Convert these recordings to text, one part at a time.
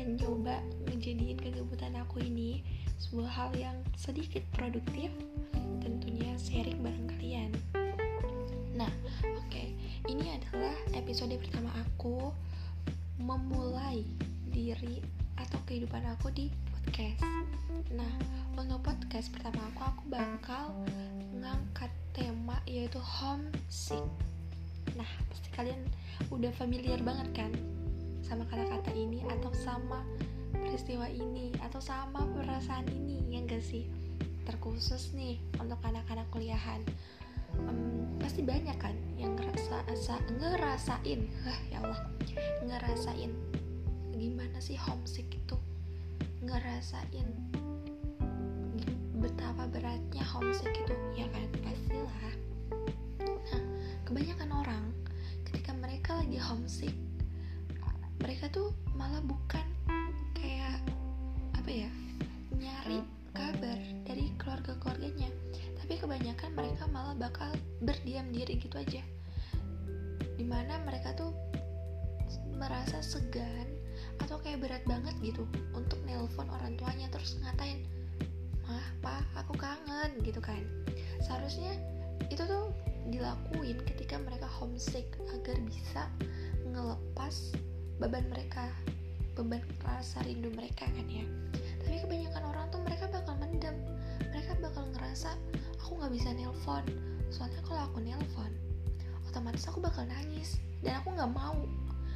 akan nyoba ngejadiin kegabutan aku ini sebuah hal yang sedikit produktif tentunya sharing bareng kalian. Nah oke okay. ini adalah episode pertama aku memulai diri atau kehidupan aku di podcast. Nah untuk podcast pertama aku aku bakal ngangkat tema yaitu homesick. Nah pasti kalian udah familiar banget kan sama peristiwa ini atau sama perasaan ini yang gak sih? Terkhusus nih untuk anak-anak kuliahan. Um, pasti banyak kan yang ngerasa asa, ngerasain Hah, ya Allah ngerasain gimana sih homesick itu? Ngerasain betapa beratnya homesick itu ya kan? Pastilah. Nah kebanyakan orang ketika mereka lagi homesick tuh malah bukan kayak apa ya nyari kabar dari keluarga-keluarganya. Tapi kebanyakan mereka malah bakal berdiam diri gitu aja. Di mana mereka tuh merasa segan atau kayak berat banget gitu untuk nelpon orang tuanya terus ngatain mah pak aku kangen gitu kan. Seharusnya itu tuh dilakuin ketika mereka homesick agar bisa ngelepas beban mereka beban rasa rindu mereka kan ya. Tapi kebanyakan orang tuh mereka bakal mendem. Mereka bakal ngerasa aku nggak bisa nelpon. Soalnya kalau aku nelpon otomatis aku bakal nangis. Dan aku nggak mau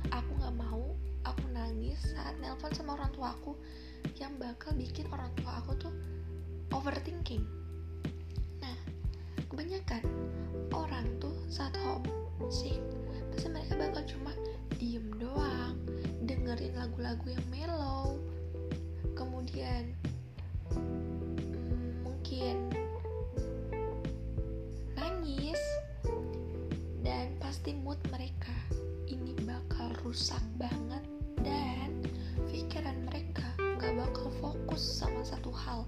aku nggak mau aku nangis saat nelpon sama orang tua aku yang bakal bikin orang tua aku tuh overthinking. Nah kebanyakan orang tuh saat homesick pasti mereka lagu-lagu yang mellow. Kemudian hmm, mungkin nangis dan pasti mood mereka ini bakal rusak banget dan pikiran mereka gak bakal fokus sama satu hal.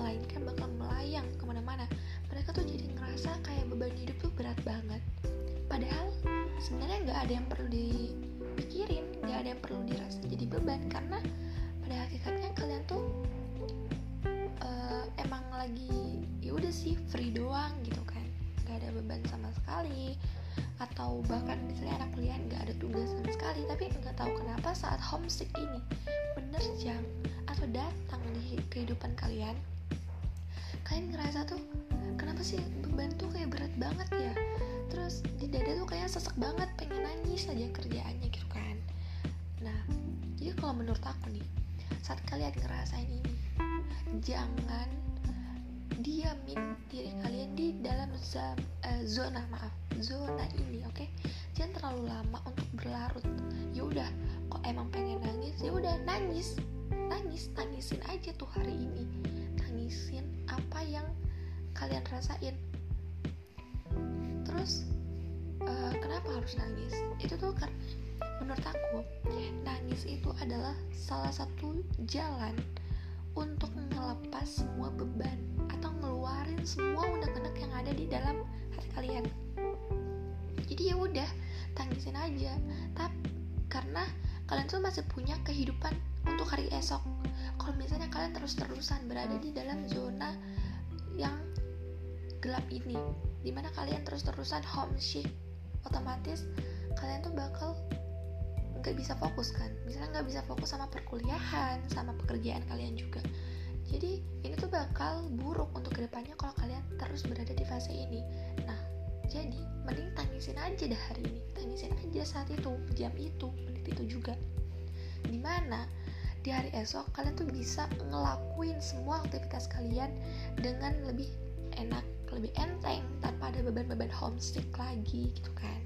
Melainkan bakal melayang ke mana-mana. Mereka tuh jadi ngerasa kayak beban hidup tuh berat banget. Padahal sebenarnya nggak ada yang perlu dipikirin nggak ada yang perlu dirasa jadi beban. Karena pada hakikatnya kalian tuh uh, emang lagi ya udah sih free doang gitu kan. Nggak ada beban sama sekali. Atau bahkan misalnya anak kuliah nggak ada tugas sama sekali tapi nggak tahu kenapa saat homesick ini menerjang atau datang di kehidupan kalian kalian ngerasa tuh kenapa sih beban tuh kayak berat banget ya? Terus di dada tuh kayak sesek banget pengen nangis aja kerjaannya gitu jadi kalau menurut aku nih saat kalian ngerasain ini jangan diamin diri kalian di dalam zona, uh, zona maaf zona ini oke? Okay? jangan terlalu lama untuk berlarut. Ya udah kok emang pengen nangis? Ya udah nangis. Nangis tangisin aja tuh hari ini. Tangisin apa yang kalian rasain. Terus uh, kenapa harus nangis? Itu tuh karena menurut aku nangis itu adalah salah satu jalan untuk ngelepas semua beban atau ngeluarin semua unek-unek yang ada di dalam hati kalian. Jadi ya udah tangisin aja. Tapi karena kalian tuh masih punya kehidupan untuk hari esok. Kalau misalnya kalian terus-terusan berada di dalam zona yang gelap ini di mana kalian terus-terusan homesick otomatis kalian tuh bakal nggak bisa fokus kan? Misalnya nggak bisa fokus sama perkuliahan sama pekerjaan kalian juga. Jadi ini tuh bakal buruk untuk ke depannya kalau kalian terus berada di fase ini. Nah jadi mending tangisin aja dah hari ini. Tangisin aja saat itu jam itu menit itu juga. Di mana di hari esok kalian tuh bisa ngelakuin semua aktivitas kalian dengan lebih enak lebih enteng tanpa ada beban-beban homesick lagi gitu kan?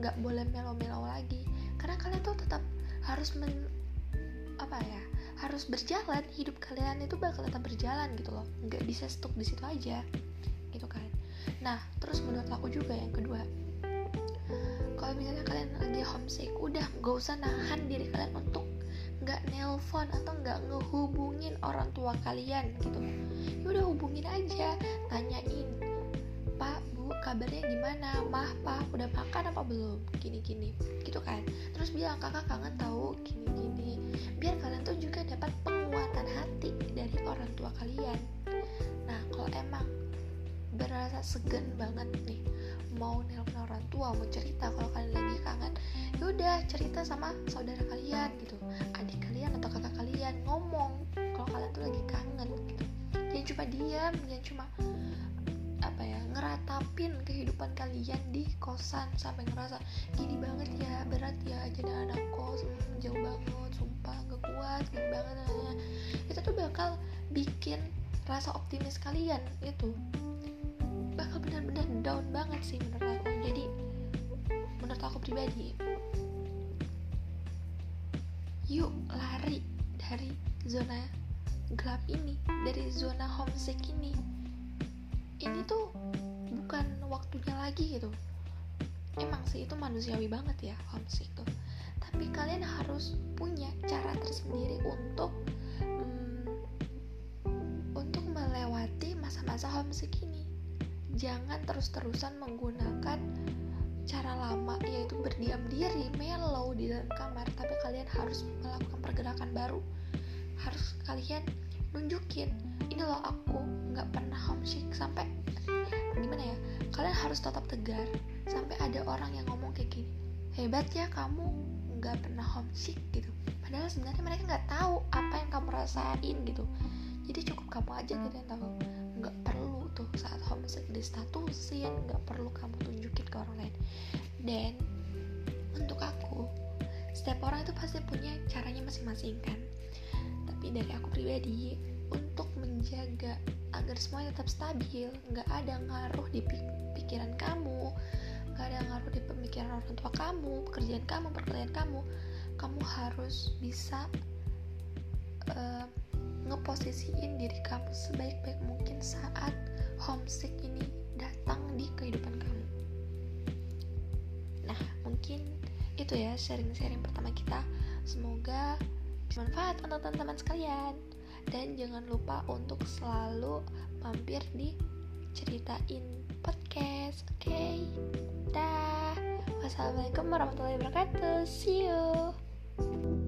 Nggak boleh melo-melo lagi karena kalian tuh tetap harus men apa ya harus berjalan. Hidup kalian itu bakal tetap berjalan gitu loh. Nggak bisa stuck di situ aja gitu kan. Nah terus menurut aku juga yang kedua kalau misalnya kalian lagi homesick udah nggak usah nahan diri kalian untuk nggak nelpon atau nggak ngehubungin orang tua kalian gitu. Ya udah hubungin aja tanyain gimana? Mah pah udah makan apa belum? Gini gini gitu kan. Terus bilang kakak kangen tahu gini gini biar kalian tuh juga dapat penguatan hati dari orang tua kalian. Nah kalau emang berasa segan banget nih mau nelpon orang tua mau cerita kalau kalian lagi kangen yaudah cerita sama saudara kalian gitu. Adik kalian atau kakak kalian ngomong kalau kalian tuh lagi kangen gitu. Jangan cuma diam jangan cuma ngeratapin kehidupan kalian di kosan sampai ngerasa gini banget ya berat ya jadi anak kos hmm, jauh banget sumpah gak kuat gini banget itu tuh bakal bikin rasa optimis kalian itu bakal benar-benar down banget sih menurut aku. Jadi menurut aku pribadi yuk lari dari zona gelap ini dari zona homesick ini. Ini tuh waktunya lagi gitu. Emang sih itu manusiawi banget ya homesick tuh tapi kalian harus punya cara tersendiri untuk masa homesick ini. Jangan terus-terusan menggunakan cara lama yaitu berdiam diri mellow di dalam kamar. Tapi kalian harus melakukan pergerakan baru. Harus kalian nunjukin ini loh aku nggak pernah homesick sampai kalian harus tetap tegar sampai ada orang yang ngomong kayak gini. Hebat ya kamu nggak pernah homesick gitu. Padahal sebenarnya mereka nggak tahu apa yang kamu rasain gitu. Jadi cukup kamu aja gitu yang tahu. Nggak perlu tuh saat homesick statusin nggak perlu kamu tunjukin ke orang lain. Dan untuk aku setiap orang itu pasti punya caranya masing-masing kan. Tapi dari aku pribadi untuk semuanya tetap stabil nggak ada ngaruh di pikiran kamu nggak ada ngaruh di pemikiran orang tua kamu pekerjaan kamu pekerjaan kamu kamu harus bisa uh, ngeposisiin diri kamu sebaik-baik mungkin saat homesick ini datang di kehidupan kamu. Nah, mungkin itu ya sharing-sharing pertama kita. Semoga bermanfaat untuk teman-teman sekalian. Dan jangan lupa untuk selalu mampir di ceritain podcast. Oke, okay? dah. Wassalamualaikum warahmatullahi wabarakatuh. See you.